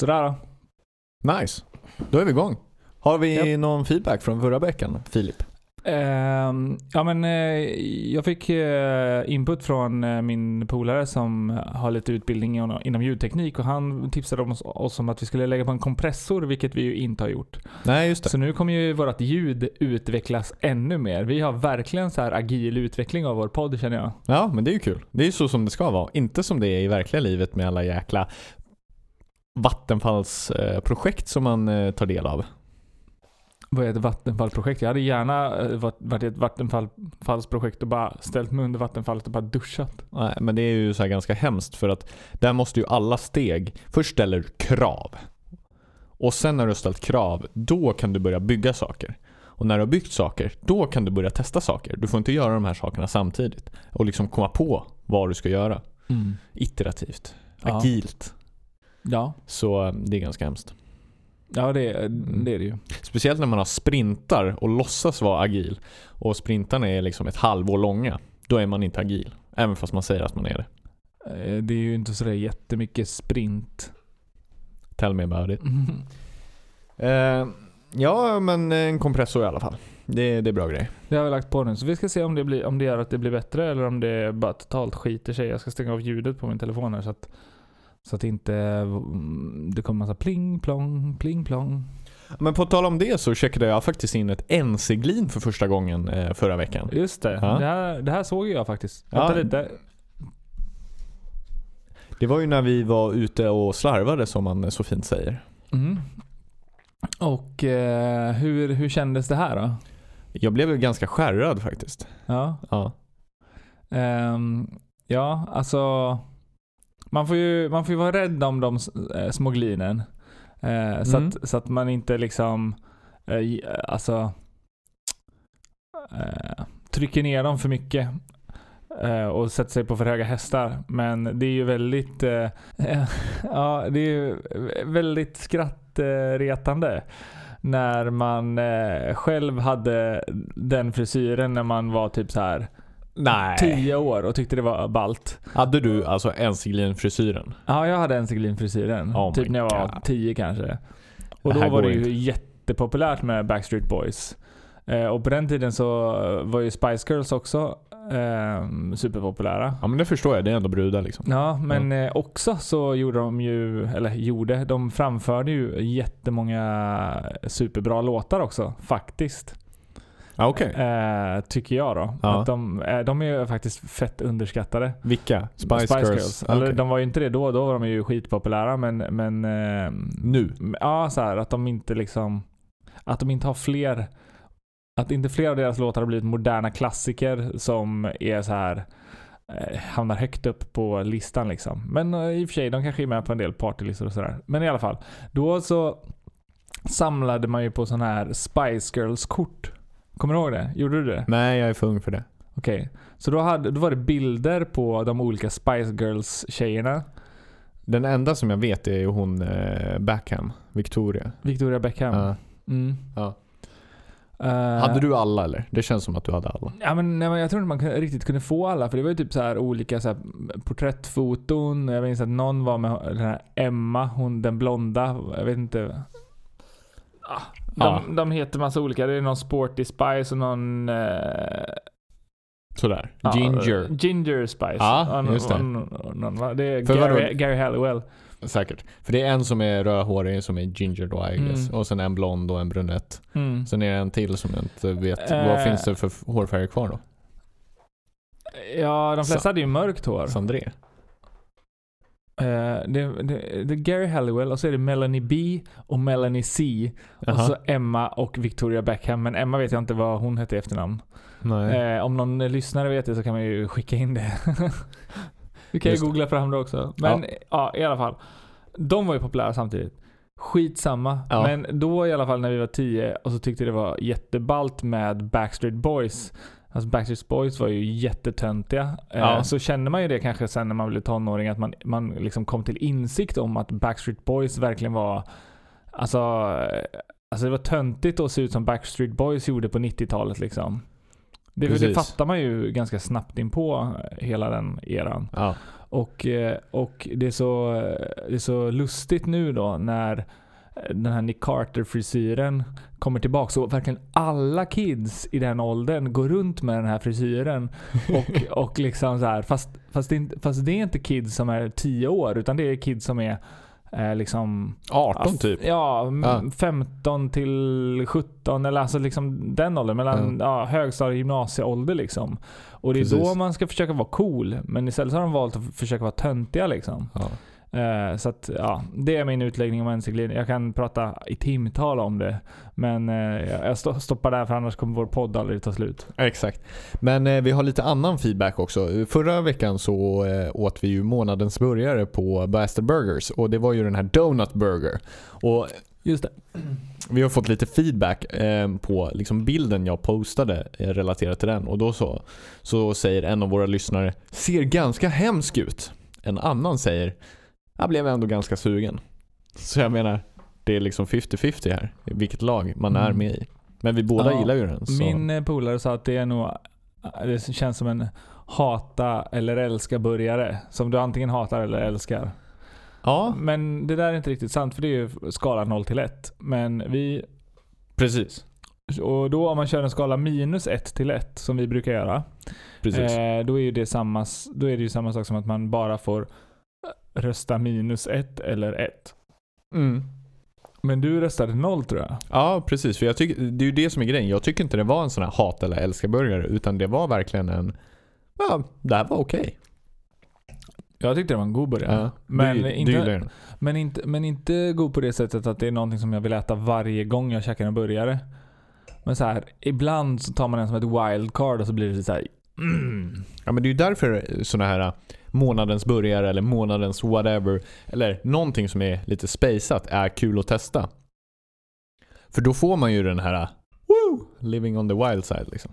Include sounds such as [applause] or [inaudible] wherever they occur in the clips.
Sådär då. Nice. Då är vi igång. Har vi Japp. någon feedback från förra veckan, Filip? Ehm, ja men eh, jag fick eh, input från eh, min polare som har lite utbildning inom- inom ljudteknik och han tipsade om oss, oss om att vi skulle lägga på en kompressor, vilket vi ju inte har gjort. Nej, just det. Så nu kommer ju vårt ljud utvecklas ännu mer. Vi har verkligen så här agil utveckling av vår podd känner jag. Ja, men det är ju kul. Det är ju så som det ska vara. Inte som det är i verkliga livet med alla jäkla Vattenfallsprojekt som man eh, tar del av. Vad är ett vattenfallsprojekt? Jag hade gärna eh, varit i ett vattenfallsprojekt och bara ställt mig under vattenfallet och bara duschat. Nej, men det är ju så här ganska hemskt för att där måste ju alla steg, först ställer du krav. Och sen när du har ställt krav, då kan du börja bygga saker. Och när du har byggt saker, då kan du börja testa saker. Du får inte göra de här sakerna samtidigt. Och liksom komma på vad du ska göra. Iterativt. Ja. Agilt. Ja, Så eh, det är ganska hemskt. ja det, det är det ju. Speciellt när man har sprintar och låtsas vara agil. Och sprintarna är liksom ett halvår långa. Då är man inte agil. Även fast man säger att man är det. Eh, Det är ju inte sådär jättemycket sprint. Tell me about it. [laughs] Eh, ja, men en kompressor i alla fall. Det, det är bra grej. Det har vi lagt på nu, så vi ska se om det, blir, om det gör att det blir bättre eller om det bara totalt skiter sig. Jag ska stänga av ljudet på min telefon här så att, så att inte mm, det kommer massa pling plong, pling plong. Men på tal om det så checkade jag faktiskt in ett NC-glin för första gången eh, förra veckan. Just det, Ja. det, här, det här såg jag faktiskt. Ja. Vänta lite. Det var ju när vi var ute och slarvade som man så fint säger. Mm. Och eh, hur, hur kändes det här då? Jag blev ju ganska skärrad faktiskt. Ja, Ja. Ehm, ja alltså man får, ju, man får ju vara rädd om de eh, små glinen. Eh, så, Mm. att, så att man inte liksom eh, ge- alltså eh, trycker ner dem för mycket eh, och sätter sig på för höga hästar. Men det är ju väldigt eh, [laughs] ja, det är ju väldigt skrattretande när man eh, själv hade den frisyren när man var typ så här Nej. 10 år och tyckte det var ballt. Hade du alltså NC-glin-frisyren? Ja, jag hade en frisyren Oh typ när jag var God. 10 kanske. Och då var det ju inte. jättepopulärt med Backstreet Boys. Eh, och på den tiden så var ju Spice Girls också eh, superpopulära. Ja men det förstår jag, det är ändå brudar liksom. Ja, men eh, också så gjorde de ju, eller gjorde, de framförde ju jättemånga superbra låtar också, faktiskt. Okej. Eh, tycker jag då. Ja. Att de, eh, de är ju faktiskt fett underskattade. Vilka? Spice, Girls? Eller, Okej. De var ju inte det då, då var de ju skitpopulära men, men eh, Nu? ja så här, att de inte liksom, att de inte har fler, att inte fler av deras låtar har blivit moderna klassiker som är så här eh, hamnar högt upp på listan liksom. Men eh, i och för sig, de kanske är med på en del partylistor och sådär. Men i alla fall, då så samlade man ju på sådana här Spice Girls-kort. Kommer du ihåg det? Gjorde du det? Nej, jag är för ung för det. Okej. Så då, hade, då var det bilder på de olika Spice Girls-tjejerna. Den enda som jag vet är ju hon eh, Backham, Victoria. Victoria Beckham. Ja. Mm. Ja. Eh, Hade du alla eller? Det känns som att du hade alla. Ja, men, nej, men jag tror inte man kunde, riktigt kunde få alla. För det var ju typ så här olika så här, porträttfoton. Jag minns att någon var med den här Emma, hon den blonda. Jag vet inte. Ah, De, Ja. de heter massa olika. Det är någon Sporty Spice och någon... eh, Sådär. ja, Ginger. Ginger Spice. Ja, just det. det är För vadå? Gary, Gary Halliwell. Säkert. För det är en som är rödhårig som är ginger då I guess. Mm. Och sen en blond och en brunett. Mm. Sen är det en till som jag inte vet. Eh. Vad finns det för hårfärger kvar då? Ja, de flesta Sa- hade ju mörkt hår. Sandré? Eh, det, det, det är Gary Halliwell och så är det Melanie B och Melanie C. Och Jaha. så Emma och Victoria Beckham. Men Emma vet jag inte vad hon hette i efternamn. Eh, om någon lyssnare vet det så kan man ju skicka in det. [laughs] Vi kan ju Just det. googla fram det också. Men ja. i alla fall. De var ju populära samtidigt. Skitsamma. Ja. Men då i alla fall när vi var 10 och så tyckte det var jättebalt med Backstreet Boys. Alltså Backstreet Boys var ju jättetöntiga. Eh, Ja. Så kände man ju det kanske sen när man blev tonåring att man, man liksom kom till insikt om att Backstreet Boys verkligen var Alltså, eh, alltså det var töntigt att se ut som Backstreet Boys gjorde på 90-talet liksom. Det, det Precis. fattar man ju ganska snabbt in på hela den eran. Ja. Och, eh, och det, är så, det är så lustigt nu då när eh, den här Nick Carter-frisyren kommer tillbaka. Så verkligen alla kids i den åldern går runt med den här frisyren. [laughs] Och, och liksom så här, fast, fast, det är inte, fast det är inte kids som är 10 år utan det är kids som är eh, liksom 18 typ. Ja, Ja. 15 till 17 eller alltså liksom den åldern. Mellan ja. högstadie och gymnasieålder liksom. Och det är Precis. då man ska försöka vara cool. Men istället har de valt att försöka vara töntiga liksom. Ja. Eh, så att ja, det är min utläggning om mc Jag kan prata i timtal om det. Men eh, jag jag sto- stoppar där för annars kommer vår podd aldrig ta slut. Exakt. Men eh, vi har lite annan feedback också. Förra veckan så åt vi ju månadens burgare på Bastard Burgers och det var ju den här Donut Burger. Och Just det. [clears throat] vi har fått lite feedback eh, på liksom bilden jag postade eh, relaterat till den och då så, så säger en av våra lyssnare “Ser ganska hemsk ut”. En annan säger “Jag blev ändå ganska sugen”. Så jag menar, det är liksom 50-50 här, vilket lag man är Mm. med i. Men vi båda Ja, gillar ju den. Så. Min eh, polare sa att det är nog det känns som en hata eller älska burgare. Som du antingen hatar eller älskar. Ja, Men det där är inte riktigt sant för det är ju skalan 0 till 1. Men vi... precis. Och då om man kör en skala minus 1 till 1 som vi brukar göra. precis. Eh, då, är ju det samma, då är det ju samma sak som att man bara får rösta minus 1 eller 1. Mm. Men du röstade 0 tror jag. Ja, precis. För jag tycker, det är ju det som är grejen. Jag tycker inte det var en sån här hat eller älska-burgare utan det var verkligen en Ja, det här var okej. Jag tyckte det var en god burgare. Ja, Men du, inte- du. Men inte, men inte god på det sättet att det är någonting som jag vill äta varje gång jag käkar en burgare. Men så här, ibland så tar man den som ett wildcard och så blir det så här. Mm. Ja men det är ju därför såna här månadens burgare eller månadens whatever eller någonting som är lite spaceat är kul att testa. För då får man ju den här woo, living on the wild side liksom.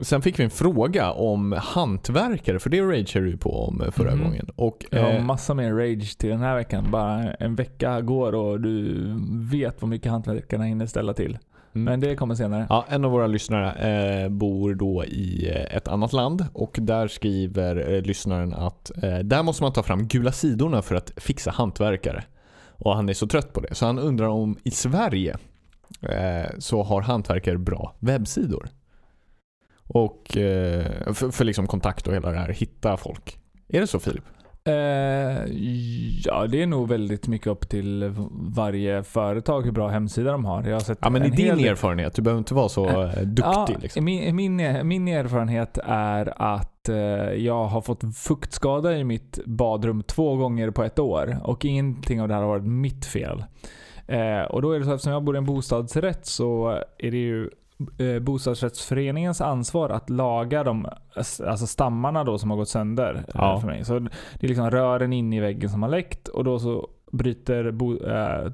Sen fick vi en fråga om hantverkare, för det rageade du på om förra Mhm. gången. Och, Jag har eh, massa mer rage till den här veckan. Bara en vecka går och du vet vad mycket hantverkarna hinner ställa till. Mm. Men det kommer senare. Ja, en av våra lyssnare eh, bor då i eh, ett annat land och där skriver eh, lyssnaren att eh, där måste man ta fram gula sidorna för att fixa hantverkare. Och han är så trött på det. Så han undrar om i Sverige eh, så har hantverkare bra webbsidor. Och eh, för, för liksom kontakt och hela det här, hitta folk. Är det så Filip? Eh, ja, det är nog väldigt mycket upp till varje företag hur bra hemsida de har. Jag har sett Ja men i hel din del- erfarenhet, du behöver inte vara så eh, duktig Ja, liksom. min, min, min erfarenhet är att eh, jag har fått fuktskada i mitt badrum två gånger på ett år och ingenting av det här har varit mitt fel. Och då är det så att eftersom jag bor i en bostadsrätt så är det ju bostadsrättsföreningens ansvar att laga de alltså stammarna då som har gått sönder eh, Ja. för mig. Så det är liksom rören in i väggen som har läckt och då så bryter bo, eh,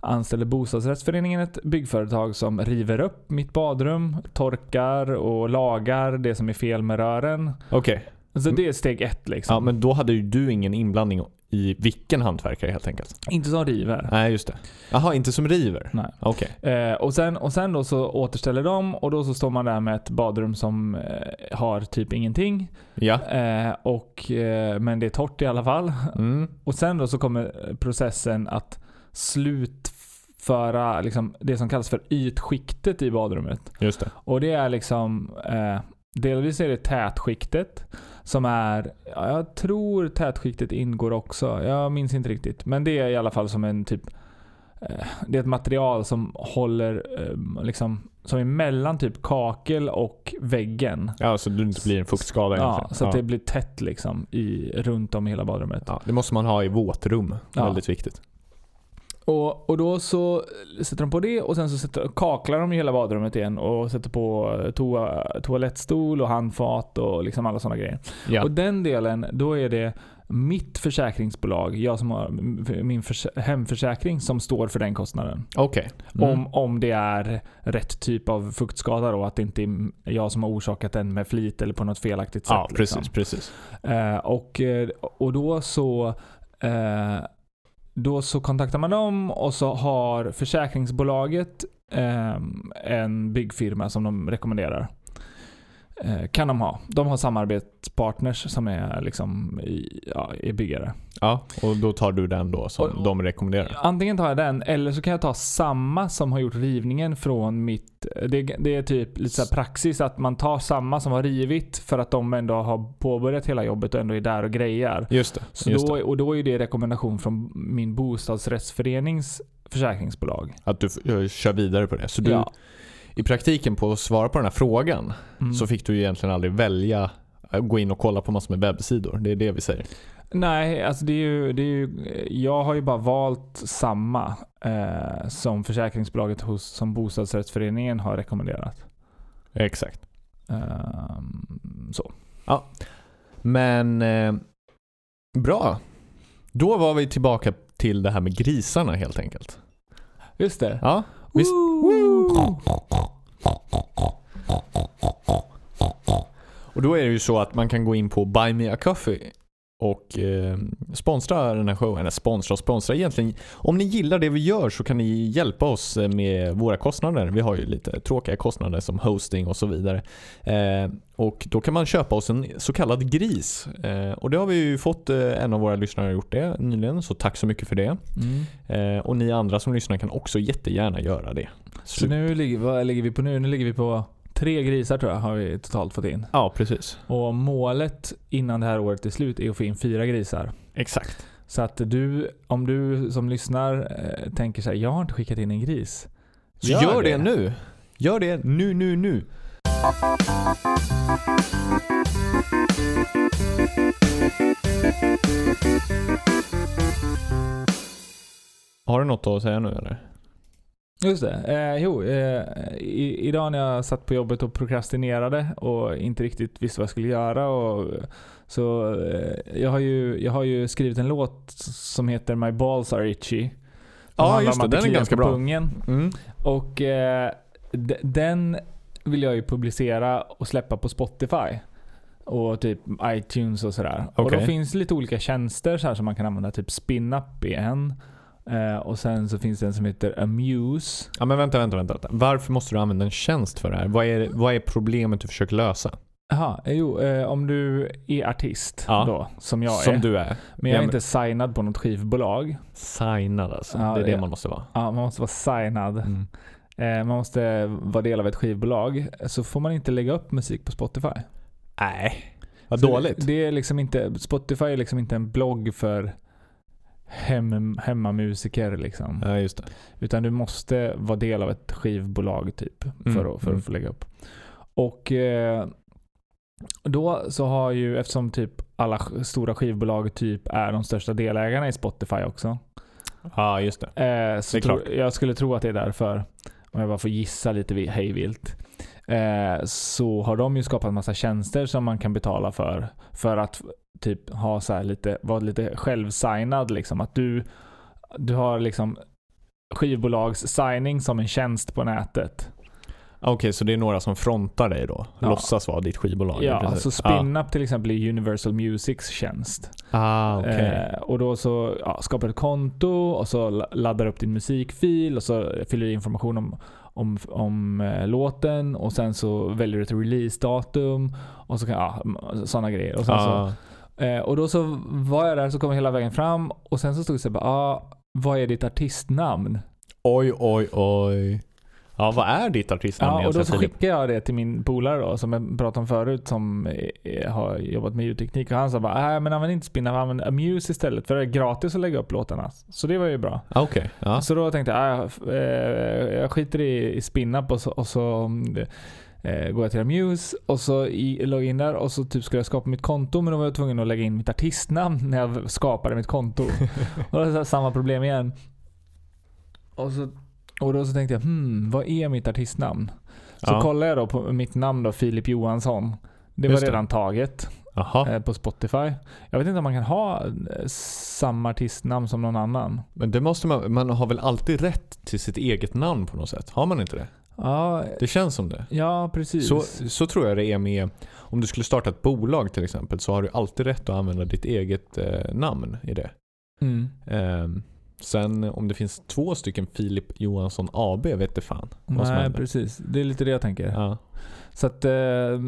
anställer bostadsrättsföreningen ett byggföretag som river upp mitt badrum, torkar och lagar det som är fel med rören. Okej. Så det är steg ett liksom. Ja men då hade ju du ingen inblandning i vilken hantverkare helt enkelt. Inte som river. Nej just det. Jaha, inte som river? Nej. Okej. Eh, och, sen, och sen då så återställer de och då så står man där med ett badrum som eh, har typ ingenting. Ja. Eh, och, eh, men det är torrt i alla fall. Mm. Och sen då så kommer processen att slutföra liksom det som kallas för ytskiktet i badrummet. Just det. Och det är liksom eh, Delvis är det tätskiktet som är, ja, jag tror tätskiktet ingår också. Jag minns inte riktigt. Men det är i alla fall som en typ eh, det är ett material som håller eh, liksom som är mellan typ kakel och väggen. Ja, så du inte blir en fuktskada Ja, egentligen. så att ja. det blir tätt liksom i, runt om i hela badrummet. Ja, det måste man ha i våtrum. Ja. Väldigt viktigt. Och, och då så sätter de på det och sen så sätter, kaklar de hela badrummet igen och sätter på toa, toalettstol och handfat och liksom alla sådana grejer. Ja. Och den delen, då är det mitt försäkringsbolag, jag som har min förs- hemförsäkring, som står för den kostnaden. Okej. Mm. Om, om det är rätt typ av fuktskada då, att det inte är jag som har orsakat den med flit eller på något felaktigt sätt. Ja, liksom. precis, precis. Eh, och, eh, och då så eh, då så kontaktar man dem och så har försäkringsbolaget eh, en byggfirma som de rekommenderar. Eh, kan de ha. De har samarbetspartners som är, liksom, i, ja, är byggare. Ja, och då tar du den då som Och- de rekommenderar. Antingen tar jag den eller så kan jag ta samma som har gjort rivningen från mitt... Det, det är typ lite så praxis att man tar samma som har rivit för att de ändå har påbörjat hela jobbet och ändå är där och grejar. Just det. Så just då, det. och då är det rekommendation från min bostadsrättsförenings försäkringsbolag. Att du eh, kör vidare på det. Så du, Ja. i praktiken på att svara på den här frågan Mm. så fick du egentligen aldrig välja att gå in och kolla på massor med webbsidor. Det är det vi säger. Nej, alltså det är ju, det är ju, jag har ju bara valt samma eh, som försäkringsbolaget hos, som bostadsrättsföreningen har rekommenderat. Exakt. Ehm, så. Men eh, bra. Då var vi tillbaka till det här med grisarna helt enkelt. Just det. Ja, visst. Och då är det ju så att man kan gå in på Buy Me A Coffee och eh, sponsra den här showen. Eller sponsra och sponsra egentligen. Om ni gillar det vi gör så kan ni hjälpa oss med våra kostnader. Vi har ju lite tråkiga kostnader som hosting och så vidare. Eh, och då kan man köpa oss en så kallad gris. Eh, och det har vi ju fått, eh, en av våra lyssnare har gjort det nyligen. Så tack så mycket för det. Mm. Eh, och ni andra som lyssnar kan också jättegärna göra det. Så nu ligger, vad ligger vi på nu? Nu ligger vi på tre grisar tror jag har vi totalt fått in. Ja, precis. Och målet innan det här året är slut är att få in fyra grisar. Exakt. Så att du, om du som lyssnar eh, tänker så här, jag har inte skickat in en gris. Så gör, det. nu. Gör det nu, nu, nu. Har du något att säga nu eller? Just det. Eh, jo, eh, i, idag när jag satt på jobbet och prokrastinerade och inte riktigt visste vad jag skulle göra. Och, så eh, jag, har ju, jag har ju skrivit en låt som heter My balls are itchy. Ja, handlar just det. Den är ganska bra. Pungen. Mm. Och eh, den vill jag ju publicera och släppa på Spotify. Och typ iTunes och sådär. Och Okej. då finns lite olika tjänster så här som man kan använda. Typ SpinUp är en. Eh, och sen så finns det en som heter Amuse. Ja men vänta, vänta, vänta. Varför måste du använda en tjänst för det här? Vad är, vad är problemet du försöker lösa? Jaha, jo, eh, om du är artist Ja. då, som jag Som är. du är. Men jag är inte signad på något skivbolag. Signad alltså. Ja, det är det man måste vara. Ja, man måste vara signad. Mm. Eh, man måste vara del av ett skivbolag. Så får man inte lägga upp musik på Spotify. Nej. Vad Så dåligt. Det, det är liksom inte, Spotify är liksom inte en blogg för hem, hemmamusiker liksom. Ja, just det. Utan du måste vara del av ett skivbolag typ Mm, för, att, för mm. att få lägga upp. Och eh, då så har ju, eftersom typ alla stora skivbolag typ är de största delägarna i Spotify också. Ja, just det. Eh, så Det är klart. jag skulle tro att det är därför, om jag bara får gissa lite vi- hejvilt. Eh, så har de ju skapat massa tjänster som man kan betala för. För att typ ha så här lite, vara lite självsignad liksom. Att du, du har liksom skivbolags-signing som en tjänst på nätet. Okej, så det är några som frontar dig då? Ja. Låtsas vara ditt skivbolag? Ja, så SpinUp till exempel är Universal Musics tjänst. Ah, okej. Eh, och då så ja, skapar du ett konto och så la- laddar du upp din musikfil och så fyller du information om, om, om eh, låten och sen så väljer du ett releasedatum och så kan, ja, sådana grejer. Och, sen så, ah, eh, och då så var jag där så kom jag hela vägen fram och sen så stod det så bara, ah, vad är ditt artistnamn? oj, oj, oj. Ja, vad är ditt artistnamn Ja, och då så skickade jag det till min polare då, som jag pratade om förut, som eh, har jobbat med ljudteknik. Och han sa bara, nej men använd inte Spinna, använd Amuse istället. För det är gratis att lägga upp låtarna. Så det var ju bra. Ah, Okej, ja. Så då tänkte jag, ah, eh, jag skiter i, i Spinup och så, och så eh, går jag till Amuse och så i, loggar in där och så typ skulle jag skapa mitt konto men då var jag tvungen att lägga in mitt artistnamn när jag skapade mitt konto. [laughs] och det var samma problem igen. Och, så, och då så tänkte jag, hmm, vad är mitt artistnamn? Så Ja. kollade jag då på mitt namn då, Filip Johansson. Det var Just det. redan taget Jaha, eh, på Spotify. Jag vet inte om man kan ha eh, samma artistnamn som någon annan. men det måste man, man har väl alltid rätt till sitt eget namn på något sätt? Har man inte det? Ja, Det känns som det. ja precis. Så, så tror jag det är med, om du skulle starta ett bolag till exempel så har du alltid rätt att använda ditt eget eh, namn i det. Mm. Ehm, sen om det finns två stycken Filip Johansson AB vet det fan Nej, precis. Det är lite det jag tänker. Ja. Så att, eh,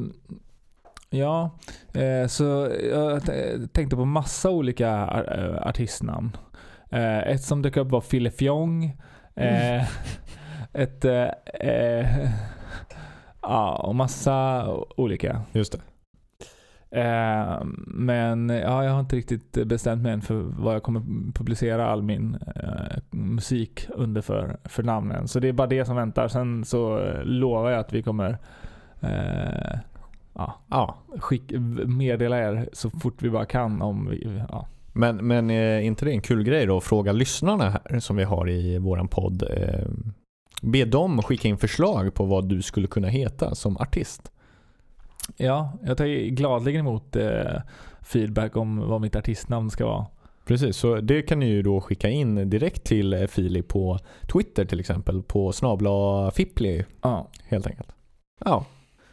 ja. Eh, så jag tänkte på massa olika eh, artistnamn. Eh, ett som dök upp var Fille Fjong. Eh, [laughs] ett, eh, eh, [laughs] ja, och massa olika. Just det. Eh, men ja, jag har inte riktigt bestämt mig än för vad jag kommer publicera all min eh, musik under för, för namnen. Så det är bara det som väntar. Sen så eh, lovar jag att vi kommer eh, ja, Ja. skick, meddela er så fort vi bara kan om vi, ja. Men, men är inte det en kul grej då att fråga lyssnarna här som vi har i våran podd? Be dem skicka in förslag på vad du skulle kunna heta som artist. ja, jag tar gladligen emot eh, feedback om vad mitt artistnamn ska vara. Precis, så det kan ni ju då skicka in direkt till eh, Filip på Twitter till exempel på snabla Fippli Ja, helt enkelt. Ja,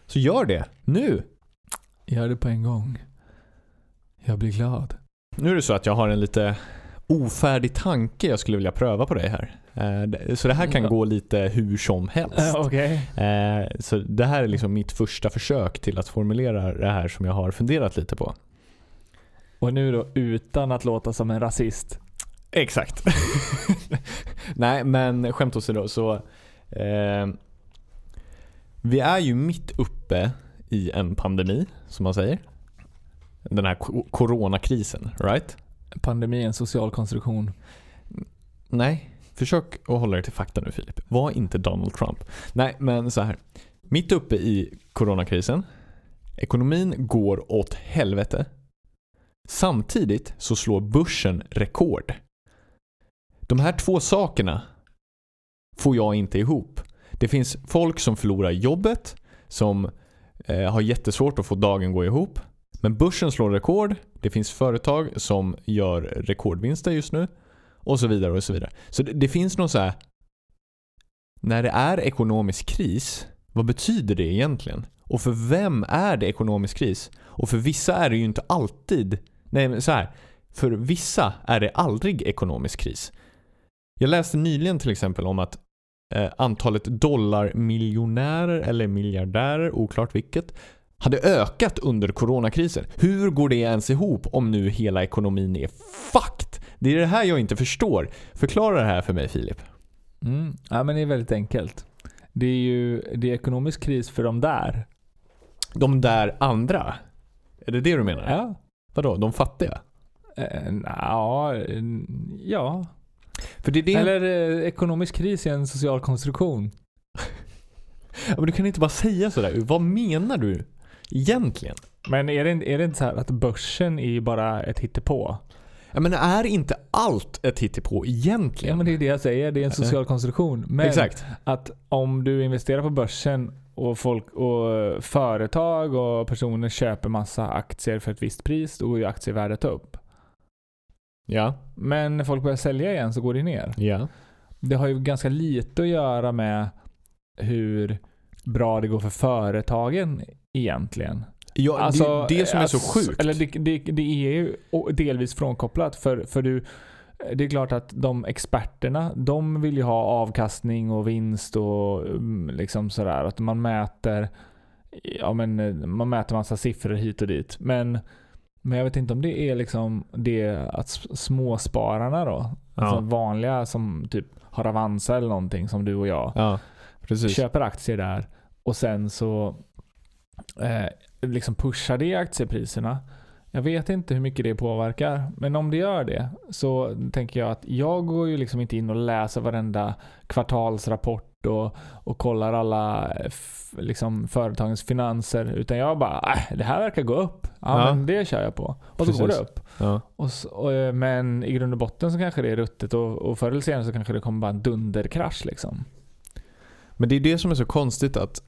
så gör det nu. gör det på en gång. Jag blir glad. Nu är det så att jag har en lite ofärdig tanke jag skulle vilja pröva på dig här. Eh, Så det här kan Ja. gå lite hur som helst. [laughs] Okej. Eh, Så det här är liksom mitt första försök till att formulera det här som jag har funderat lite på. Och nu då utan att låta som en rasist. Exakt. [laughs] Nej, men skämt åsido så eh, Vi är ju mitt uppe i en pandemi, som man säger. Den här coronakrisen, right? Pandemi är en social konstruktion. Nej, försök att hålla dig till fakta nu Filip. Var inte Donald Trump. Nej, men så här. Mitt uppe i coronakrisen. Ekonomin går åt helvete. Samtidigt så slår börsen rekord. De här två sakerna får jag inte ihop. Det finns folk som förlorar jobbet, som eh, har jättesvårt att få dagen gå ihop. Men börsen slår rekord. Det finns företag som gör rekordvinster just nu. Och så vidare och så vidare. Så det, det finns någon så här. När det är ekonomisk kris, vad betyder det egentligen? Och för vem är det ekonomisk kris? Och för vissa är det ju inte alltid, nej men så här. För vissa är det aldrig ekonomisk kris. Jag läste nyligen till exempel om att eh, antalet dollarmiljonärer eller miljardärer, oklart vilket, hade ökat under coronakrisen. Hur går det ens ihop om nu hela ekonomin är fucked? Det är det här jag inte förstår. Förklara det här för mig Filip. Mm. Ja, men det är väldigt enkelt. Det är ju det är ekonomisk kris för de där. De där andra. Är det det du menar? Ja. Vadå? De fattiga? Eh, ja, ja. För det är det... Eller eh, ekonomisk kris är en social konstruktion. [laughs] Ja, men du kan inte bara säga sådär. Vad menar du egentligen? Men är det, är det inte så här att börsen är ju bara ett hittepå? Ja, men är inte allt ett hittepå egentligen? Ja men det är det jag säger, det är en social konstruktion. Men Exakt. att om du investerar på börsen och, folk, och företag och personer köper massa aktier för ett visst pris, då går ju aktievärdet upp. Ja. Men när folk börjar sälja igen så går det ner. Ja. Det har ju ganska lite att göra med hur bra det går för företagen egentligen. ja Alltså, det det som är så alltså, sjukt. Eller det, det, det är ju delvis frånkopplat. För, för du, det är klart att de experterna, de vill ju ha avkastning och vinst och mm, liksom sådär. Att man mäter, ja men man mäter massa siffror hit och dit. Men, men jag vet inte om det är liksom det att småspararna då, alltså Ja. vanliga som typ har Avanza eller någonting som du och jag Ja, köper aktier där och sen så eh, liksom pushar det aktiepriserna. Jag vet inte hur mycket det påverkar, men om det gör det så tänker jag att jag går ju liksom inte in och läser varenda kvartalsrapport och, och kollar alla eh, liksom företagens finanser, utan jag bara äh, det här verkar gå upp. Ja, Ja. men det kör jag på. Och så går Precis. det upp. Ja. Och, s- och, eh, men i grund och botten så kanske det är ruttet och, och förr eller senare så kanske det kommer bara en dunderkrasch liksom. Men det är det som är så konstigt att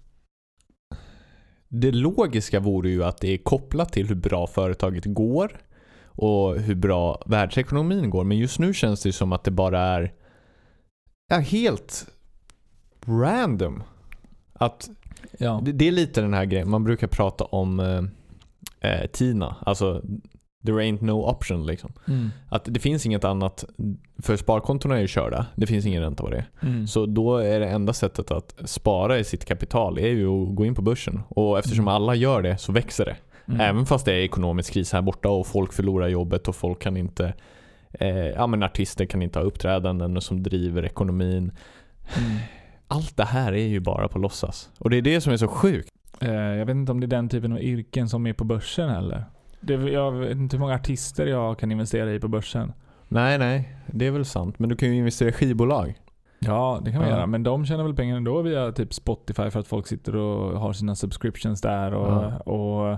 det logiska vore ju att det är kopplat till hur bra företaget går och hur bra världsekonomin går. Men just nu känns det som att det bara är ja, helt random. Att Ja. det, det är lite den här grejen, man brukar prata om eh, eh, TINA, alltså there ain't no option liksom. Att det finns inget annat, för sparkontona är ju körda, det finns ingen ränta på det. Mm. Så då är det enda sättet att spara i sitt kapital är ju att gå in på börsen. Och eftersom Mm. alla gör det så växer det. Mm. Även fast det är ekonomisk kris här borta och folk förlorar jobbet och folk kan inte eh, Ja men artister kan inte ha uppträdanden som driver ekonomin. Mm. Allt det här är ju bara på låtsas. Och det är det som är så sjukt. Eh, jag vet inte om det är den typen av yrken som är på börsen heller. Det, jag vet inte hur många artister jag kan investera i på börsen. Nej nej, det är väl sant. Men du kan ju investera i skivbolag. Ja, det kan man Ja. göra. Men de tjänar väl pengar ändå via typ Spotify för att folk sitter och har sina subscriptions där och, Ja. och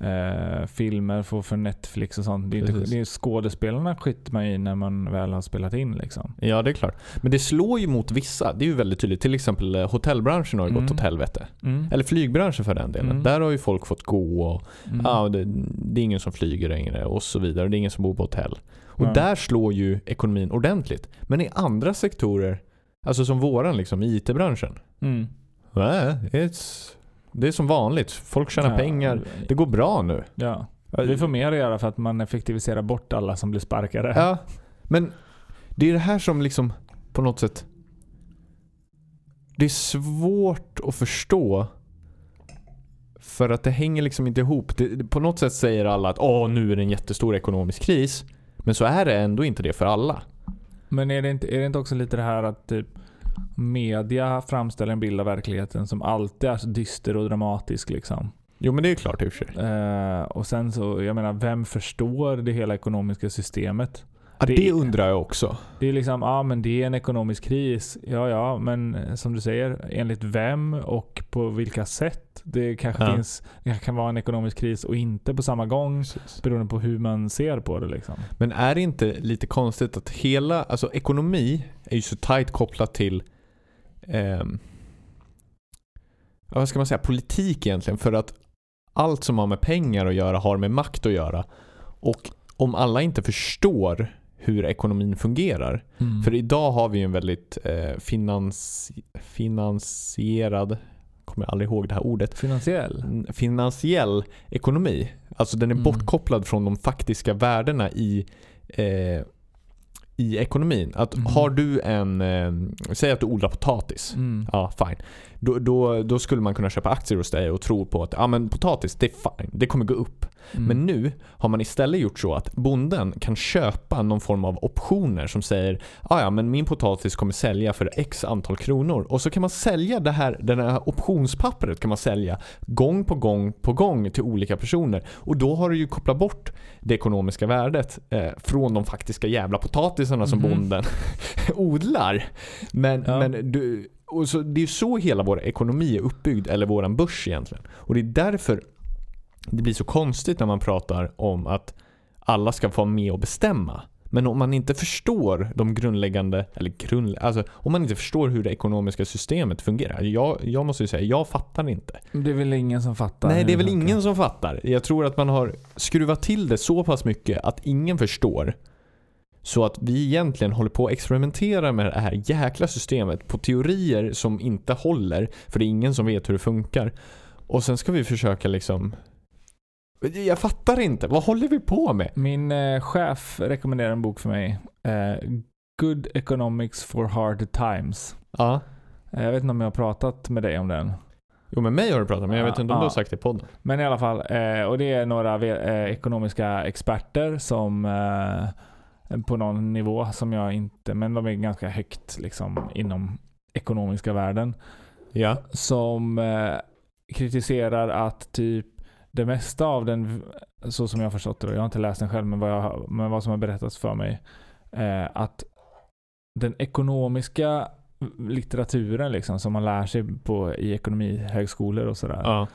eh, filmer får för Netflix och sånt. Det är, inte, det är skådespelarna skiter man i när man väl har spelat in liksom. Ja det är klart. Men det slår ju mot vissa. Det är ju väldigt tydligt. Till exempel eh, hotellbranschen har ju Mm. gått åt helvete. Mm. Eller flygbranschen för den delen. Mm. Där har ju folk fått gå och ja, det, det är ingen som flyger längre och så vidare. Det är ingen som bor på hotell. Och där slår ju ekonomin ordentligt. Men i andra sektorer, alltså som våran liksom, IT-branschen. Mm. Nej, it's, det är som vanligt. Folk tjänar Ja. pengar. Det går bra nu. Ja. Vi får mer att göra för att man effektiviserar bort alla som blir sparkade. Ja, men det är det här som liksom på något sätt Det är svårt att förstå för att det hänger liksom inte ihop. Det, på något sätt säger alla att Åh, nu är det en jättestor ekonomisk kris. Men så är det ändå inte det för alla. Men är det, inte, är det inte också lite det här att typ media framställer en bild av verkligheten som alltid är så dyster och dramatisk liksom? Jo men det är klart i och för sig. Eh, och sen så, jag menar, vem förstår det hela ekonomiska systemet? Ja, Det- det undrar jag också. Det är liksom, ja men det är en ekonomisk kris. Ja ja, men eh, som du säger, enligt vem och på vilka sätt? Det kanske Ja. finns, det kan vara en ekonomisk kris och inte på samma gång beroende på hur man ser på det liksom. Men är det inte lite konstigt att hela, alltså ekonomi är ju så tajt kopplat till ja, vad ska man säga, politik egentligen. För att allt som har med pengar att göra har med makt att göra. Och om alla inte förstår hur ekonomin fungerar. För idag har vi en väldigt eh, finans, finansierad, kommer jag aldrig ihåg det här ordet, Finansiell? finansiell ekonomi. Alltså den är Mm. bortkopplad från de faktiska värdena i, eh, i ekonomin. Att Mm. har du en, eh, säg att du odlar potatis. Mm. Ja, fine. Då, då, då skulle man kunna köpa aktier hos dig och tro på att ja, men potatis, det är fine. Det kommer gå upp. Mm. Men nu har man istället gjort så att bonden kan köpa någon form av optioner som säger "Ah, ja men min potatis kommer sälja för x antal kronor. Och så kan man sälja det här, det här optionspappret kan man sälja gång på gång på gång till olika personer. Och då har du ju kopplat bort det ekonomiska värdet eh, från de faktiska jävla potatisarna som Mhm. bonden [laughs] odlar. Men, Ja. men du, och så, det är så hela vår ekonomi är uppbyggd, eller våran börs egentligen. Och det är därför det blir så konstigt när man pratar om att alla ska få vara med och bestämma. Men om man inte förstår de grundläggande, eller grund, alltså om man inte förstår hur det ekonomiska systemet fungerar. Jag, jag måste ju säga, jag fattar inte. Det är väl ingen som fattar? Nej, det är väl ingen som fattar. Jag tror att man har skruvat till det så pass mycket att ingen förstår. Så att vi egentligen håller på att experimentera med det här jäkla systemet på teorier som inte håller. För det är ingen som vet hur det funkar. Och sen ska vi försöka liksom... Jag fattar inte. Vad håller vi på med? Min eh, chef rekommenderar en bok för mig. Eh, Good Economics for Hard Times. Ja. Eh, jag vet inte om jag har pratat med dig om den. Jo, med mig har du pratat men jag vet inte om du ja. har sagt det i podden. Men i alla fall, eh, och det är några eh, ekonomiska experter som eh, på någon nivå som jag inte, men de är ganska högt liksom inom ekonomiska världen. Ja. Som eh, kritiserar att typ det mesta av den, så som jag har förstått det, jag har inte läst den själv, men vad, jag, men vad som har berättats för mig, eh, att den ekonomiska litteraturen liksom, som man lär sig på, i ekonomihögskolor och sådär, Ja.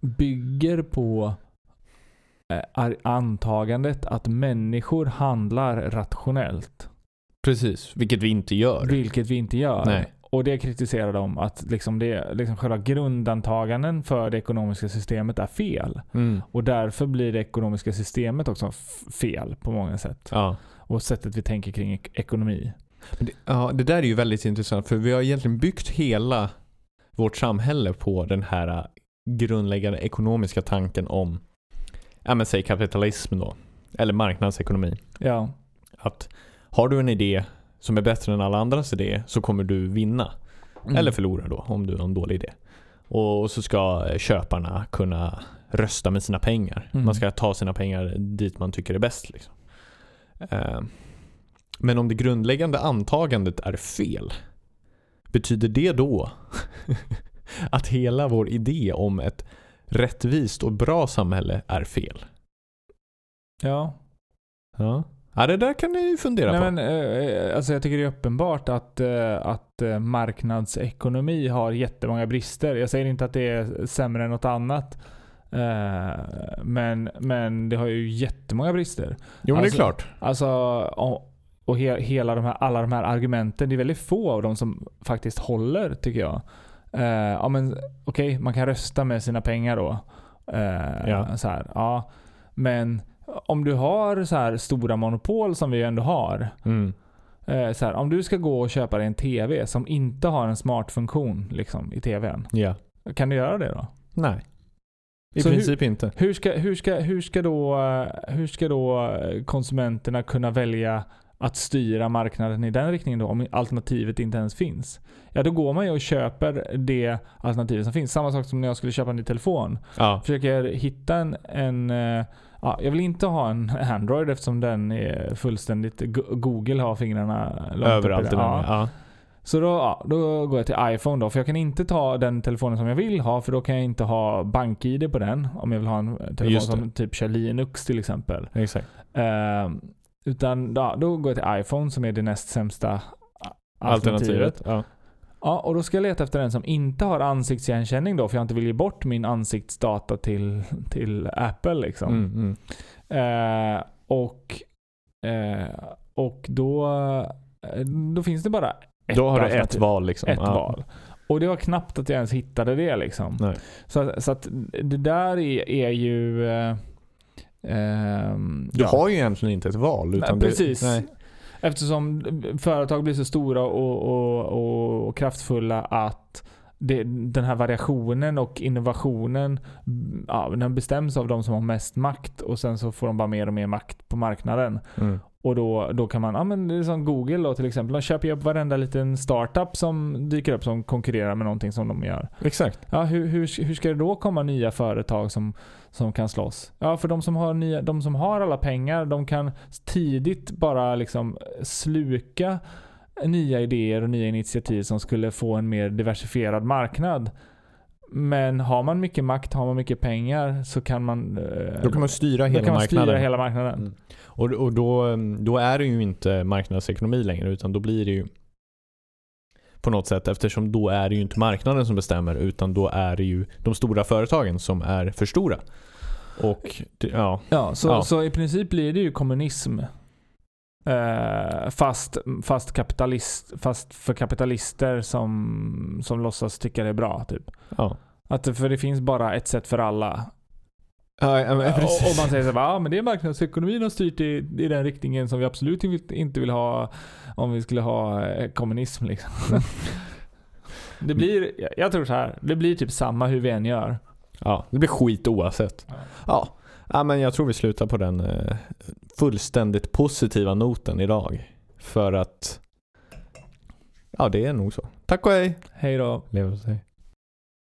bygger på antagandet att människor handlar rationellt. Precis. Vilket vi inte gör. Vilket vi inte gör. Nej. Och det kritiserar de att liksom det, liksom själva grundantaganden för det ekonomiska systemet är fel. Mm. Och därför blir det ekonomiska systemet också fel på många sätt. Ja. Och sättet vi tänker kring ek- ekonomi. Det, ja, det där är ju väldigt intressant för vi har egentligen byggt hela vårt samhälle på den här grundläggande ekonomiska tanken om ja men säg kapitalism då. Eller marknadsekonomi. Ja. Att har du en idé som är bättre än alla andras idé så kommer du vinna. Mm. Eller förlora då om du har en dålig idé. Och så ska köparna kunna rösta med sina pengar. Mm. Man ska ta sina pengar dit man tycker är bäst. Liksom. Eh, Men om det grundläggande antagandet är fel, betyder det då [laughs] att hela vår idé om ett rättvist och bra samhälle är fel? Ja. Ja, ja det där kan ni fundera Nej, på. men, eh, alltså jag tycker det är uppenbart att, eh, att eh, marknadsekonomi har jättemånga brister. Jag säger inte att det är sämre än något annat. Eh, men, men det har ju jättemånga brister. jo men alltså- det är klart. Alltså, och, och he, hela de här, alla de här argumenten, det är väldigt få av dem som faktiskt håller tycker jag. Eh, ja men okej, man kan rösta med sina pengar då. Eh, Ja. så här, ja. Men om du har så här stora monopol som vi ändå har. Mm. Eh, så här, om du ska gå och köpa dig en TV som inte har en smart funktion liksom, i TVn. Ja. Kan du göra det då? Nej. I Så hur- princip inte. Hur ska, hur, ska, hur, ska då, hur ska då konsumenterna kunna välja att styra marknaden i den riktningen då om alternativet inte ens finns? Ja, då går man ju och köper det alternativet som finns. Samma sak som när jag skulle köpa en ny telefon. Ja. Försöker hitta en, en eh, ja, jag vill inte ha en Android eftersom den är fullständigt, Go- Google har fingrarna långt Överallt den. Ja. Ja. Så då, ja, då går jag till iPhone då, för jag kan inte ta den telefonen som jag vill ha, för då kan jag inte ha BankID på den. Om jag vill ha en telefon som typ kör Linux till exempel. Exakt. Ehm, utan ja, då går jag till iPhone som är det näst sämsta alternativet. Alternativet. Ja. Ja, och då ska jag leta efter en som inte har ansiktsigenkänning då, för jag inte vill ge bort min ansiktsdata till, [laughs] till Apple liksom. Mm, mm. Eh, och, eh, och då, eh, då finns det bara ett Då har du ett val liksom. Ett ja. val. Och det var knappt att jag ens hittade det liksom. Så, så att det där är, är ju... Eh, ehm, Du ja. har ju egentligen inte ett val. Utan Nej, precis. Det, nej. Eftersom företag blir så stora och, och, och, och kraftfulla att det, den här variationen och innovationen ja, den bestäms av de som har mest makt och sen så får de bara mer och mer makt på marknaden. Mm. Och då, då kan man, ja men det är som Google då till exempel, de köper ju upp varenda liten startup som dyker upp som konkurrerar med någonting som de gör. Exakt. Ja, hur, hur, hur ska det då komma nya företag som, som kan slåss? Ja, för de som, har nya, de som har alla pengar, de kan tidigt bara liksom sluka nya idéer och nya initiativ som skulle få en mer diversifierad marknad. Men har man mycket makt, har man mycket pengar så kan man... eh, Då kan man styra hela man marknaden. styra hela marknaden. Mm. Och, och då, då är det ju inte marknadsekonomi längre utan då blir det ju på något sätt eftersom då är det ju inte marknaden som bestämmer utan då är det ju de stora företagen som är för stora. Och ja, Ja, så, Ja. så i princip blir det ju kommunism. Eh, fast, fast, kapitalist, fast för kapitalister som, som låtsas tycka det är bra. Typ. ja. Att, för det finns bara ett sätt för alla. Ja, ja, men och, precis. och man säger så här, ja men det är marknadsekonomin har styrt i, i den riktningen som vi absolut inte- inte vill ha om vi skulle ha eh, kommunism. Liksom. Mm. [laughs] det blir, jag tror så här, det blir typ samma hur vi än gör. Ja, det blir skit oavsett. Ja. Ja, men jag tror vi slutar på den eh, fullständigt positiva noten idag. För att ja, det är nog så. Tack och hej. Hej då. Lever sig.